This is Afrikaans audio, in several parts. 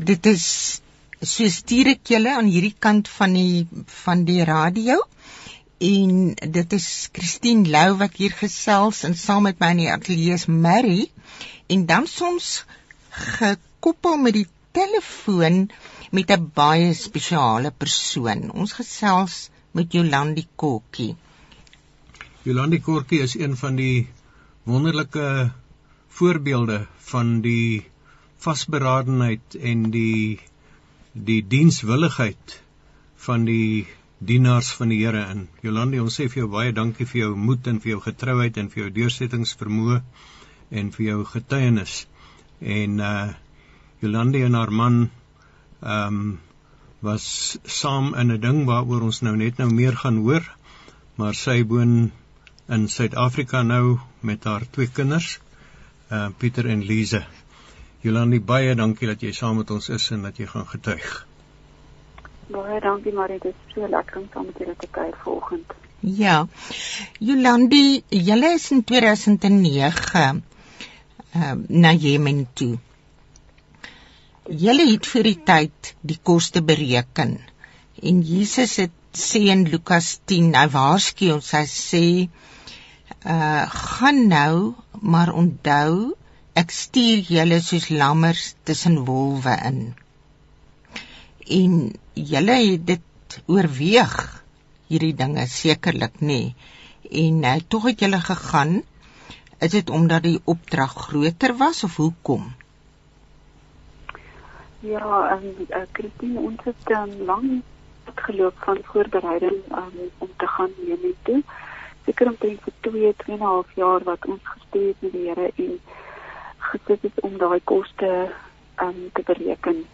Dit is so stuur ek julle aan hierdie kant van die van die radio en dit is Christine Lou wat hier gesels en saam met my in die ateljee is Mary en dan soms gekoppel met die telefoon met 'n baie spesiale persoon. Ons gesels met Jolandi Kokkie. Jolandi Kokkie is een van die wonderlike voorbeelde van die vasberadenheid en die die dienswilligheid van die dienaars van die Here in. Jolandi, ons sê vir jou baie dankie vir jou moed en vir jou getrouheid en vir jou deursettingsvermoë en vir jou getuienis. En uh Jolandi en haar man ehm um, was saam in 'n ding waaroor ons nou net nou meer gaan hoor, maar sy woon in Suid-Afrika nou met haar twee kinders, uh Pieter en Lize. Jolandi, baie dankie dat jy saam met ons is en dat jy gaan getuig. Baie dankie Marie, dit is so lekker om saam met julle te kuier vanoggend. Ja. Jolandi, julle is in 2009 ehm uh, na Jemen toe. Julle het vir die tyd die koste bereken. En Jesus het sê in Lukas 10, hy waarsku ons, hy sê uh gaan nou, maar onthou, ek stuur julle soos lammers tussen wolwe in. En julle het dit oorweeg hierdie dinge sekerlik nê. En uh, tog het julle gegaan. Is dit omdat die opdrag groter was of hoekom? Ja, en uh, Christine, ons het um, lang geloop van voorbereiding um, om te gaan Jemen toe. Seker omtrent vir 2, 2,5 jaar wat ons gestuur het met die Here en gesit het om daai koste um, te bereken.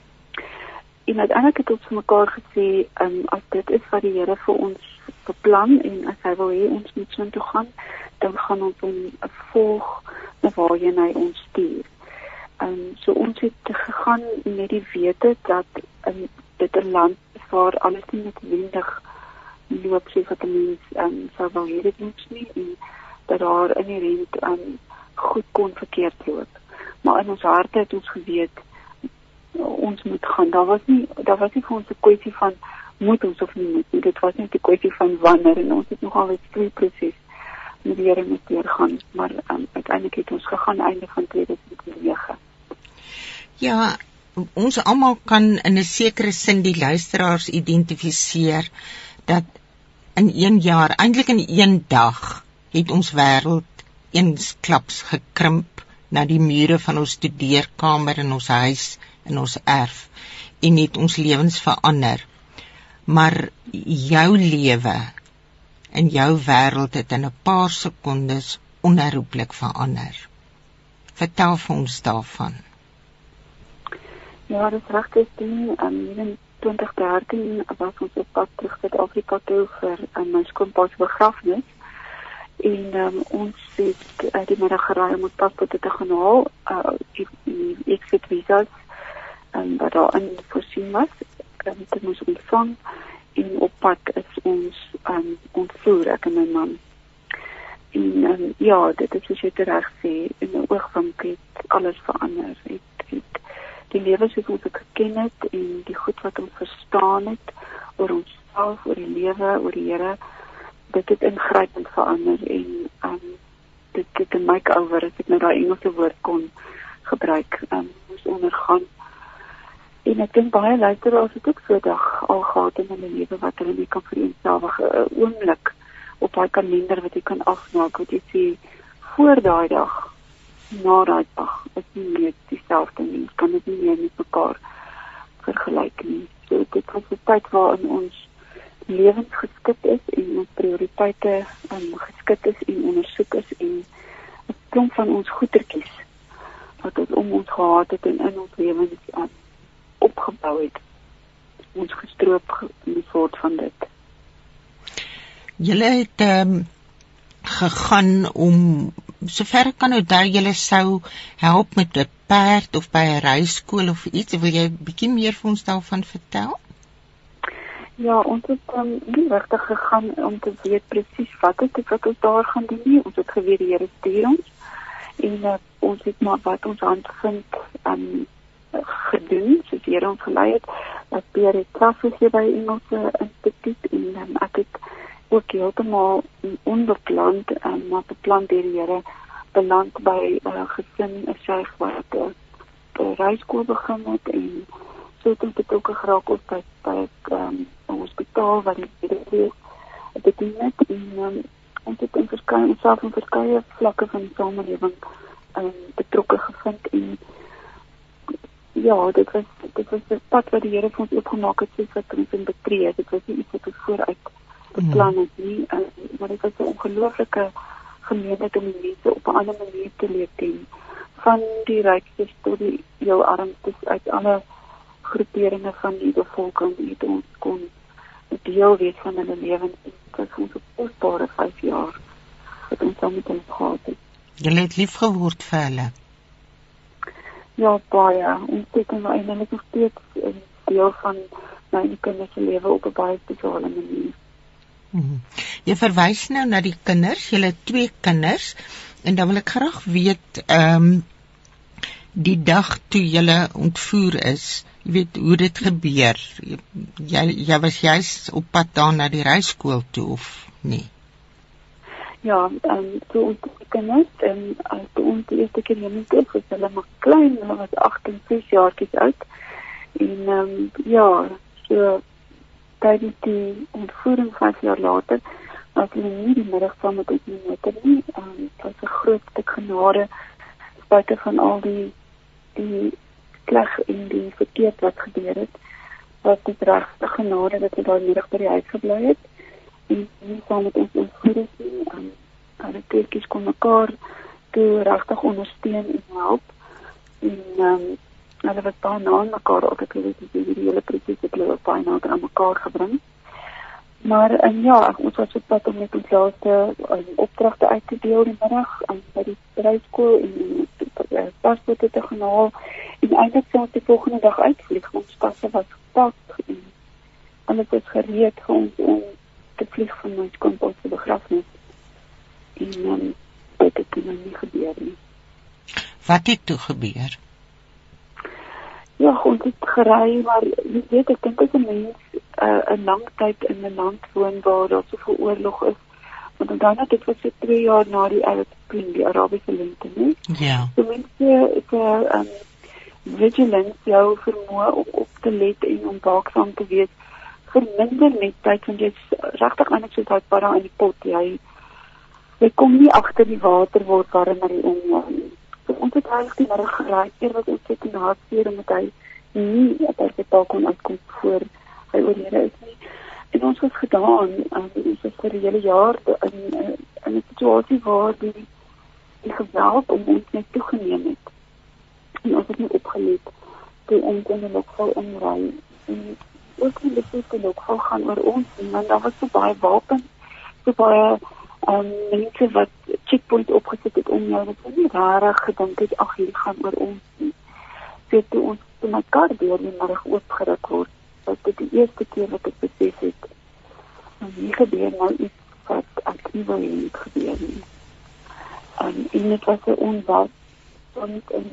En uiteindelik het ons mekaar gesê, um, as dit is wat die Here vir ons beplan en as hy wil hê ons moet so toe gaan, dan gaan ons hom volg na waar hy ons stuur. Ehm um, so ons het gegaan met die wete dat um, dit 'n land waar alles nie noodwendig loop soos wat 'n mens ehm um, sou wou hê dit moet nie en dat daar inherent ehm um, goed kon verkeerd loop. Maar in ons harte het ons geweet ons moet gaan. Daar was nie daar was nie vir ons 'n kwessie van moet ons of nie moet nie. Dit was net 'n kwessie van wanneer en ons het nogal 'n stryd proses met die Here moet deurgaan, maar um, uiteindelik het ons gegaan einde van 2009. Ja, ons almal kan in 'n sekere sin die luisteraars identifiseer dat in 1 jaar, eintlik in 1 dag, het ons wêreld eensklaps gekrimp na die mure van ons studeerkamer in ons huis en ons erf en het ons lewens verander. Maar jou lewe en jou wêreld het in 'n paar sekondes onherroepelik verander. Vertel vir ons daarvan. Ja, dit is regtig ding. Um, in 2013 was ons op pad terug na Afrika toe vir um, my skoonpa se begrafnis. En um, ons het uh, die middag geraai om ons paspoorte te gaan haal. Uh, ek het visas en wat daar in voorsien was. En dit moes ontvang en op pad is ons um, ontvoer ek en my man. En um, ja, dit is soos jy reg sê, in 'n oogwink het alles verander. Het, het die lewe soos ons dit geken het en die goed wat ons verstaan het oor onsself, oor die lewe, oor die Here, dit het ingrypend verander en um dit het 'n make-over as ek nou daai Engelse woord kon gebruik, um moes ondergaan. En ek dink baie luisteraars het ook so dag al gehad in hulle lewe wat hulle nie kan vereenselwig 'n oomblik op daai kalender wat jy kan afmaak wat jy sê voor daai dag na daai dag is nie meer dieselfde nie. Kan dit nie meer met mekaar vergelyk nie. So dit was 'n tyd waarin ons lewens geskik is en ons prioriteite um, geskik is en ondersoek is en 'n klomp van ons goedertjies wat ons om ons gehad het en in ons lewens um, opgebou het ons gestroop die soort van dit. Julle het um, gegaan om sover kan onthou julle sou help met 'n perd of by 'n reiskool of iets wil jy bietjie meer vir ons daarvan vertel Ja, ons het um, nie regtig gegaan om te weet presies wat dit wat ons daar gaan doen nie. Ons het geweet die Here stuur ons en uh, ons het maar wat ons hand vind um, gedoen soos die Here ons gelei het. Ek beheer die traffisie by Engelse Instituut en um, ek het ook heeltemal onbepland um, maar beplan deur die Here beland by 'n uh, gesin, 'n sêg wat 'n uh, reiskool begin het en het ek ook geraak op by by 'n um, hospitaal wat ek bedien het en um, ons het in verskeie self in verskeie vlakke van die samelewing um, betrokke gevind en ja, dit was dit was 'n pad wat die Here vir ons oopgemaak het soos wat ons in betree. Dit was nie iets wat ons vooruit beplan het nie, uh, maar dit was 'n ongelooflike geleentheid om mense op 'n ander manier te leer ken van die rykstes tot die jou armstes uit alle groeperinge van die bevolking het ons kon deel wees van hulle lewens. Dit was ons kosbare 5 jaar wat ons saam met hulle gehad het. Jy het lief geword vir hulle. Ja, baie. Ons het nou eintlik nog steeds 'n deel van my kinders se lewe op 'n baie spesiale manier. Hmm. Jy verwys nou na die kinders, jy het twee kinders en dan wil ek graag weet ehm um, die dag toe jy ontvoer is, jy weet hoe dit gebeur. Jy jy was juis op pad daar na die reiskool toe of nie? Ja, ehm um, so ons kinders en as ons die eerste keer moet is, is hulle maar klein, hulle was 8 en 6 jaartjies oud. En ehm um, ja, so tydens die ontvoering 5 jaar later, was hulle nie die middag saam met ons moeder nie. Ehm um, dit was 'n groot stuk genade buite van al die die klag en die verkeerd wat gebeur het. Was dit regte genade dat hulle daai middag by die huis gebly het en nie saam met ons ontvoer is nie. Um, hulle kleintjies kon mekaar toe regtig ondersteun en help. En ehm um, hulle was baie na mekaar ook ek weet dis die hele proses het hulle baie na aan mekaar gebring. Maar en ja, ons was op pad om met ons laaste um, opdragte uit te deel die middag aan by die bedryfskool en die paspoorte te gaan haal. En eintlik ons die volgende dag uitvlieg. Ons passe was gepak en alles was gereed vir ons om te vlieg van my skoonpa se begrafnis. En um, dit het nou nie gebeur nie. Wat het toe gebeur? Ja, ons het gery, maar jy weet ek dink as 'n mens 'n uh, lang tyd in 'n land woon waar daar soveel oorlog is, want dan het dit was so 2 jaar na die Arab Spring, die Arabiese lente, nie? Ja. So mense is 'n uh, um, vigilance jou vermoë om op te let en om waaksaam te wees verminder met tyd want jy's regtig eintlik soos daai padda in die pot jy jy kom nie agter die water word warm maar die om so ons het regtig die middag geraai eer wat ons het na seer met hy nie op sy taak kon uitkom voor hy oorlede is nie en ons het gedaan um, ons het vir 'n hele jaar in in 'n situasie waar die die geweld om ons net toegeneem het. En ons het nie opgelet toe ons in die lokval inry. En ook besef het ook gou gaan oor ons nie, want daar was so baie wapens, so baie um, mense wat checkpoint opgesit het om jou. Wat nie rarig gedink het ag hier gaan oor ons nie. So toe ons te mekaar deur die middag oopgeruk word, dat dit die eerste keer wat ek besef het, hier gebeur nou iets wat wou hê moet gebeur nie. Um, en dit was 'n onwaar, want en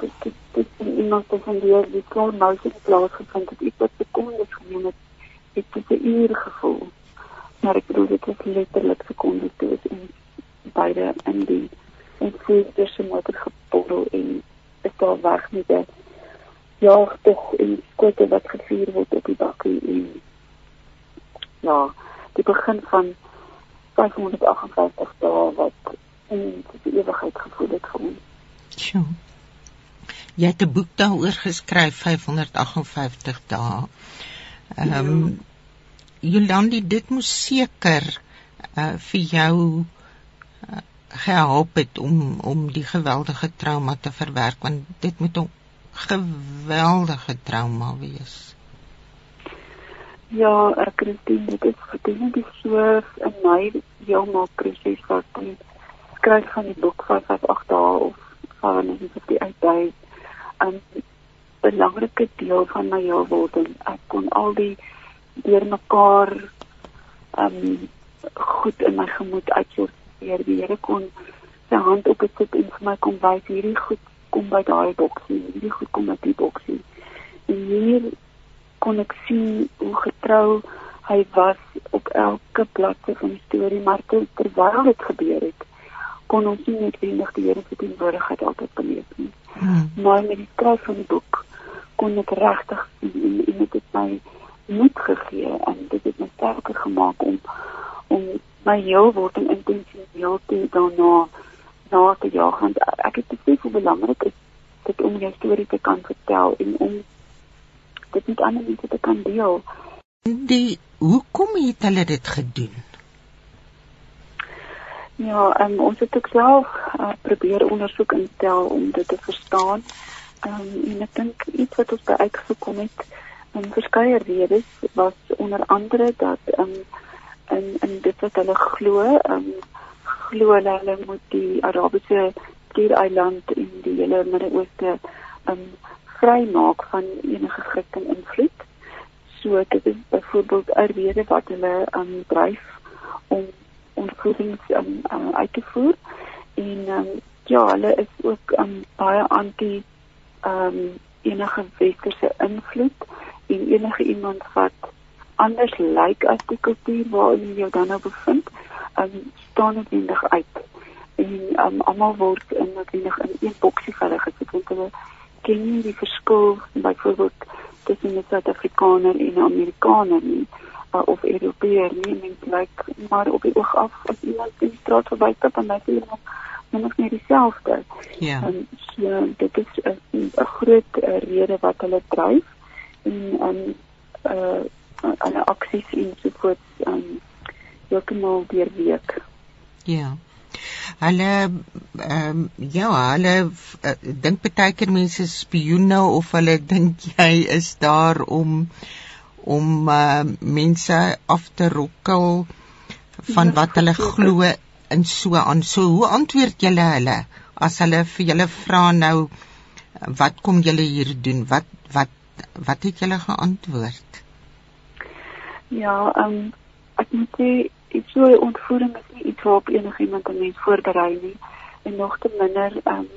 dit dit in iemand te van die die klaar nou se plaas gevind het iets wat sekondes geneem het het dit 'n uur gevoel maar ek bedoel dit is letterlik sekondes toe is en beide in die en voer se motor gepoddel en is daar weg met 'n jaag tog en skote wat gevuur word op die bakkie en ja die begin van 558 dae wat in die ewigheid gevoel het vir ons. Sjoe. Jy het 'n boek daaroor geskryf 558 dae. Ehm um, Jolandi, dit moes seker uh vir jou uh, gehelp het om om die geweldige trauma te verwerk want dit moet 'n geweldige trauma wees. Ja, ek Christine, dit is definitief so in my heeltemal proses wat ek skryf van die boek 558 dae of van 50 days 'n belangrike deel van my heelwording. Ek kon al die deurmekaar um goed in my gemoed uitsorteer. Die Here kon sy hand op dit sit en vir my kom wys hierdie goed kom by daai boksie, hierdie goed kom by die boksie. En hier kon ek sien hoe getrou hy was op elke bladsy van die storie, maar terwyl dit gebeur het, kon ons nie net wenig die Here se teenwoordigheid altyd beleef nie. Hmm. Maar met die skryf van die boek kon ek regtig sien en, dit het my moed gegee en dit het my sterker gemaak om om my heel word en intensieel te daarna na te jaag want ek het besef hoe belangrik is dit om jou storie te kan vertel en om dit met ander mense te kan deel. Die hoekom het hulle dit gedoen? Ja, um, ons het ook self uh, probeer ondersoek instel om dit te verstaan. Ehm um, en ek dink iets wat ons by uitgekom het, en verskeie redes was onder andere dat um, in in dit wat hulle glo, um, glo hulle moet die Arabiese skiereiland en die hele Midde-Ooste um vrymaak van enige Christen invloed. So dit is byvoorbeeld 'n rede wat hulle um dryf om ontvoerings um, uh, uit te voer en um, ja, hulle is ook um, baie anti um enige westerse invloed en enige iemand wat anders lyk as die kultuur waarin jy jou dan nou bevind, um, staan dit eintlik uit. En um, almal word in natuurlik in een boksie verder gesit want hulle ken nie die verskil byvoorbeeld tussen 'n Suid-Afrikaner en 'n Amerikaner nie uh, of Europeër nie, mens lyk maar op die oog af as iemand in die straat verbystap en dit is nog nie dieselfde. Ja. Um, so dit is 'n groot uh, rede wat hulle dryf en um uh alle aksies en so voort um heeltemal deur week. Ja. Hulle ehm um, ja, hulle uh, dink baie keer mense spioene of hulle dink jy is daar om om uh, mense af te rokkel van ja, wat hulle glo in so aan. So hoe antwoord julle hulle as hulle vir julle vra nou wat kom julle hier doen? Wat wat wat het julle geantwoord? Ja, ehm um, ek moet sê iets so 'n ontvoering is nie iets waarop enigiemand 'n mens voorberei nie en nog te minder um,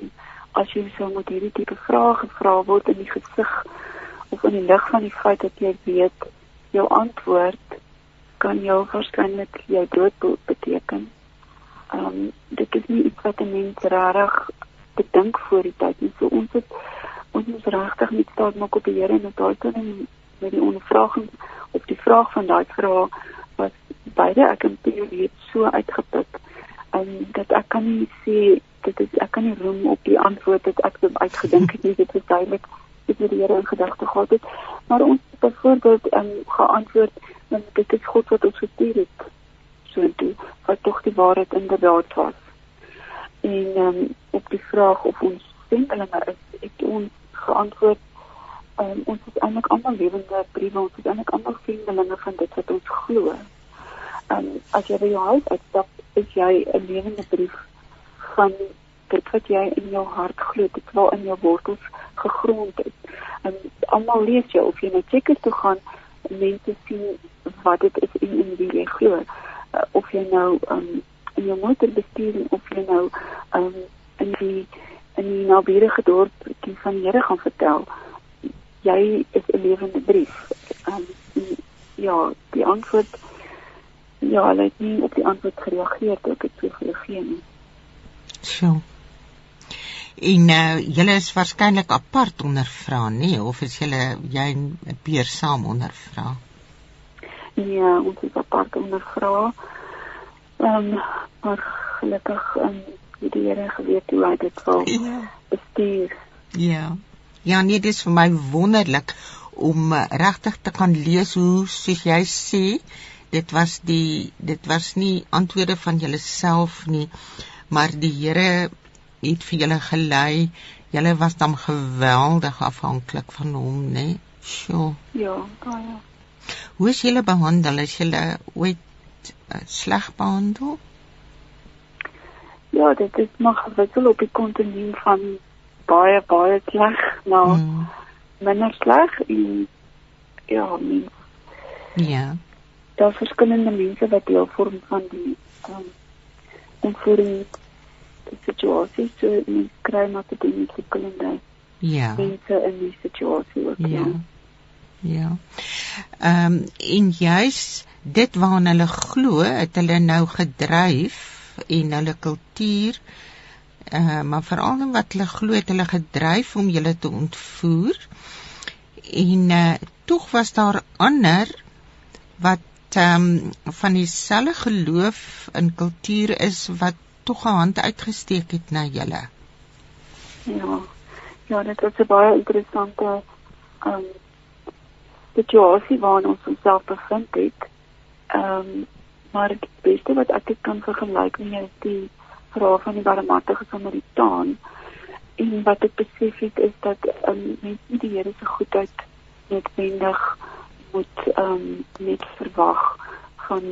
as jy so met hierdie tipe vrae gevra word in die gesig of in die lig van die feit dat jy weet jou antwoord kan jou waarskynlik jou dood beteken. Ehm um, dit is nie iets wat 'n mens regtig bedink voor die tyd nie. So ons het ons moet regtig net staat maak op die Here en op daai tyd met die ondervraging op die vraag van daai was beide ek en Pieter het so uitgeput en dat ek kan nie sê dit is ek kan nie roem op die antwoord wat ek het uitgedink het nie. Dit is duidelik dit het die Here in gedagte gehad het. Maar ons het byvoorbeeld um, geantwoord en dit is God wat ons gestuur het so toe wat tog die waarheid inderdaad was. En um, op die vraag of ons stempelinge is het ons geantwoord um, ons is eintlik almal lewende briewe ons is eintlik almal vriendelinge van dit wat ons glo. Ehm um, as jy by jou huis uitstap, is jy 'n lewende brief van dit wat jy in jou hart glo, dit wat in jou wortels gegrond is. En almal lees jy of jy na checkers toe gaan, mense sien wat dit is en in wie jy glo. Uh, of jy nou um, in jou motor bestuur of jy nou um, in die in die naburige dorp die van die Here gaan vertel. Jy is 'n lewende brief. Um, ja, die antwoord ja, hulle het nie op die antwoord gereageer toe ek dit so gegee nie. So. En nou, julle is waarskynlik apart ondervra, nee, of is julle jy en Peer saam ondervra? Ja, ons is apart ondervra. Ehm, um, maar gelukkig ehm um, die Here geweet hoe hy dit wil ja. bestuur. Ja. Ja, nee, dit is vir my wonderlik om uh, regtig te kan lees hoe soos jy sê, dit was die dit was nie antwoorde van jouself nie, maar die Here het vir julle gelei. Julle was dan geweldig afhanklik van hom, né? Nee? Sjoe. Ja, baie. Hoe is julle behandel? Is julle ooit uh, sleg behandel? Ja, dit is nog gewissel op die kontinent van baie baie sleg na mm. minder sleg en ja, mens. Ja. Daar verskillende mense wat deel vorm van die um, ontvoering situasie so mens kry maar te doen met verskillende Ja. mense in die situasie ook Ja. Ja. Ehm um, en juis dit waarna hulle glo, het hulle nou gedryf en hulle kultuur uh, maar veral in wat hulle glo het hulle gedryf om julle te ontvoer. En uh, tog was daar ander wat ehm um, van dieselfde geloof in kultuur is wat tog 'n hand uitgesteek het na julle. Ja. Ja, dit was 'n baie interessante um situasie waarin ons onsself bevind het. Um maar die beste wat ek dit kan vergelyk mee is die verhaal van die barmhartige Samaritaan. En wat ek besef het is dat um mense die Here se goedheid noodwendig moet um net verwag van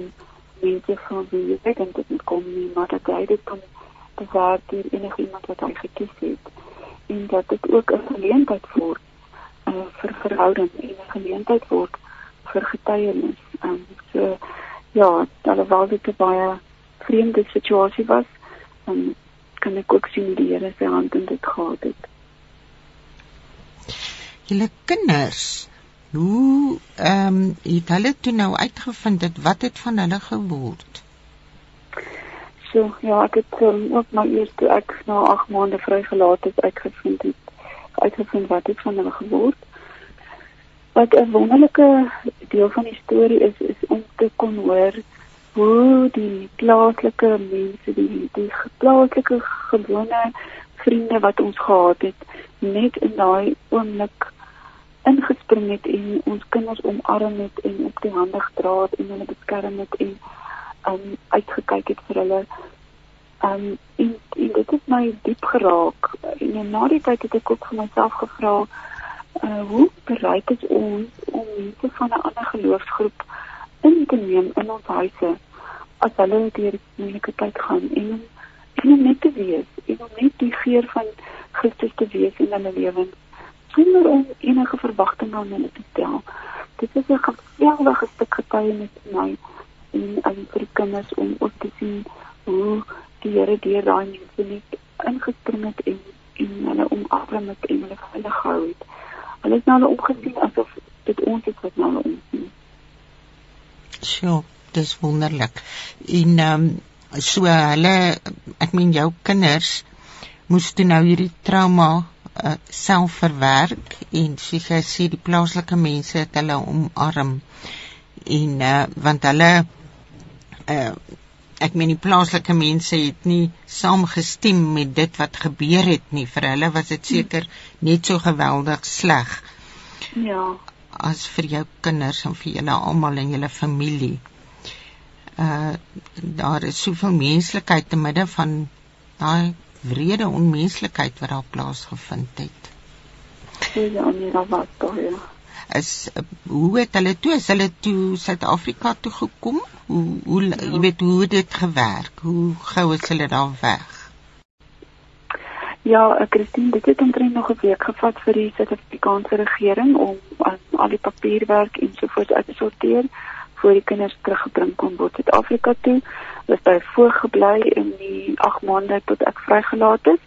mense van wie jy weet dit moet kom nie, maar dat hy dit kan bewaar deur enige iemand wat hy gekies het en dat dit ook 'n geleentheid word uh, vir verhouding en 'n geleentheid word vir getuienis. Um, so ja, alhoewel dit 'n baie vreemde situasie was, um, kan ek ook sien die Here se hand in dit gehad het. Julle kinders, hoe ehm um, het hulle toe nou uitgevind het wat het van hulle geword? So ja, ek het um, ook maar eers toe ek na 8 maande vrygelaat is uitgevind het uitgevind wat het van hulle geword. Wat 'n wonderlike deel van die storie is is om te kon hoor hoe die plaaslike mense, die die plaaslike gewone vriende wat ons gehad het, net in daai oomblik ingespring het en ons kinders omarm het en op die hande gedra het en hulle beskerm het en um uitgekyk het vir hulle. Um en, en dit het my diep geraak. En na die tyd het ek ook vir myself gevra, uh hoe bereid is ons om mense van 'n ander geloofsgroep in te neem in ons huise as hulle deur moeilike tyd gaan en om en om net te wees en om net die geur van Christus te wees in hulle lewens sonder om enige verwagtinge aan hulle te stel. Dit is 'n geweldige stuk getuienis vir my en aan vir die kinders om ook te sien hoe die Here deur daai mense net ingespring het en en hulle omarm het en hulle veilig gehou het. Hulle het nou hulle omgesien asof dit ons is wat nou hulle omsien. Sjoe, dis wonderlik. En ehm um, so hulle ek meen jou kinders moes toe nou hierdie trauma uh, self verwerk en soos jy sê die plaaslike mense het hulle omarm en uh, want hulle uh, ek meen die plaaslike mense het nie saamgestem met dit wat gebeur het nie vir hulle was dit seker net so geweldig sleg Ja. as vir jou kinders en vir julle almal en julle familie uh daar is soveel menslikheid te midde van daai wrede onmenslikheid wat daar plaasgevind het. Ja, nee, dat was toch, ja. is uh, hoe het hulle toe is hulle toe Suid-Afrika toe gekom? Hoe hoe ja. jy weet hoe het dit gewerk? Hoe gou is hulle daar weg? Ja, eh, Christine, dit het omtrent nog 'n week gevat vir die Suid-Afrikaanse regering om um, al die papierwerk en so voort uit te sorteer voor die kinders teruggebring kon word Suid-Afrika toe. Is by voog gebly in die 8 maande tot ek vrygelaat is.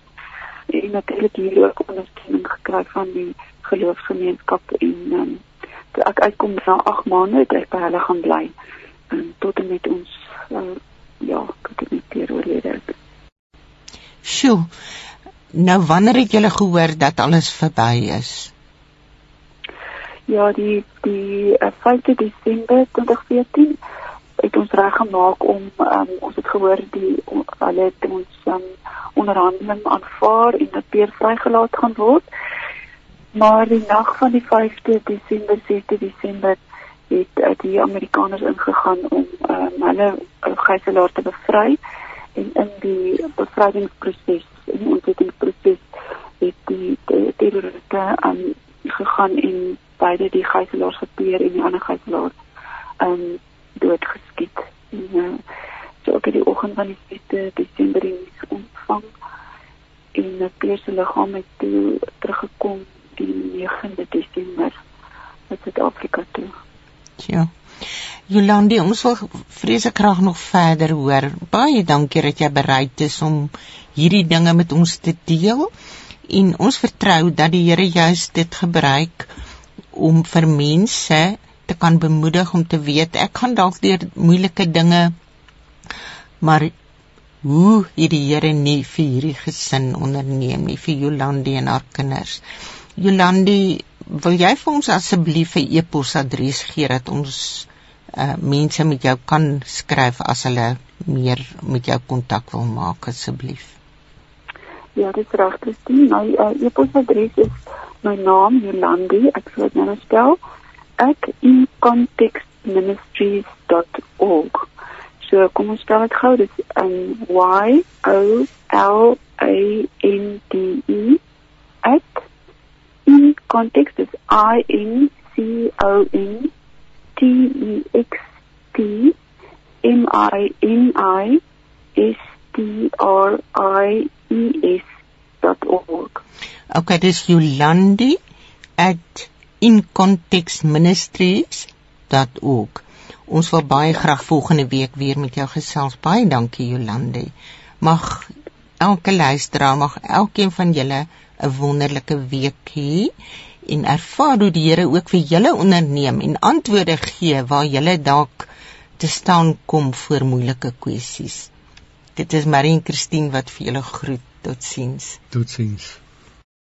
En natuurlik hier ook ondersteuning gekry van die geloofsgemeenskap en um, toe ek uitkom na 8 maande het ek by hulle gaan bly um, tot en met ons uh, ja, tot en met die oorlede is. sjoe nou wanneer het julle gehoor dat alles verby is Ja, die die uh, 5de Desember 2014 het ons reg gemaak om um, ons het gehoor die hulle het ons um, onderhandeling aanvaar en dat weer vrygelaat gaan word. Maar die nag van die 5de Desember 6de Desember het uh, die Amerikaners ingegaan om um, hulle uh, gijslaer te bevry en in die bevrydingsproses en die ontdekkingsproses het die terroriste aan um, gegaan en beide die gijslaers gepeer en die ander gijslaers um doodgeskiet. En uh, so op die oggend van die 6de Desember is ontvang en 'n peer se liggaam het toe teruggekom die 9de Desember uit Suid-Afrika toe. ja Jolandi ons wil vreeslik graag nog verder hoor baie dankie dat jy bereid is om hierdie dinge met ons te deel en ons vertrou dat die Here juis dit gebruik om vir mense te kan bemoedig om te weet ek gaan dalk deur moeilike dinge maar hoe hierdie Here nie vir hierdie gesin onderneem nie vir Jolandi en haar kinders. Jolandi, wil jy vir ons asseblief 'n e-posadres gee dat ons uh, mense met jou kan skryf as hulle meer met jou kontak wil maak asseblief? Ja, dit is reg. My uh, e-posadres is my naam dit nou spel ek in contextministries.org. So kom ons spel dit gou, dit is um, Y O L A N D E at in context is I N C O N T E X T M I N I S T R I. Okay, dis Jolandi at incontextministries.org. Ons wil baie graag volgende week weer met jou gesels. Baie dankie Jolande. Mag elke luisteraar mag elkeen van julle 'n wonderlike week hê en ervaar hoe die Here ook vir julle onderneem en antwoorde gee waar julle dalk te staan kom voor moeilike kwessies. Dit is Marie en Christine wat vir julle groet. Totsiens. Totsiens.